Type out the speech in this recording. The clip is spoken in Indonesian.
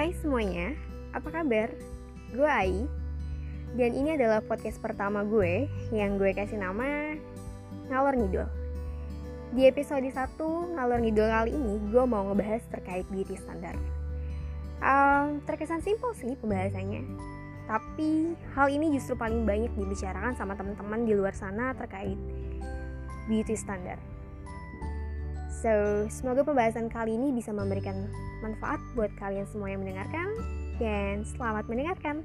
Hai semuanya, apa kabar? Gue Ai Dan ini adalah podcast pertama gue Yang gue kasih nama Ngalor Ngidul. Di episode 1 Ngalor Ngidul kali ini Gue mau ngebahas terkait beauty standar. Um, Terkesan simpel sih pembahasannya Tapi hal ini justru paling banyak dibicarakan sama teman-teman di luar sana terkait beauty standar So, semoga pembahasan kali ini bisa memberikan manfaat buat kalian semua yang mendengarkan dan selamat mendengarkan.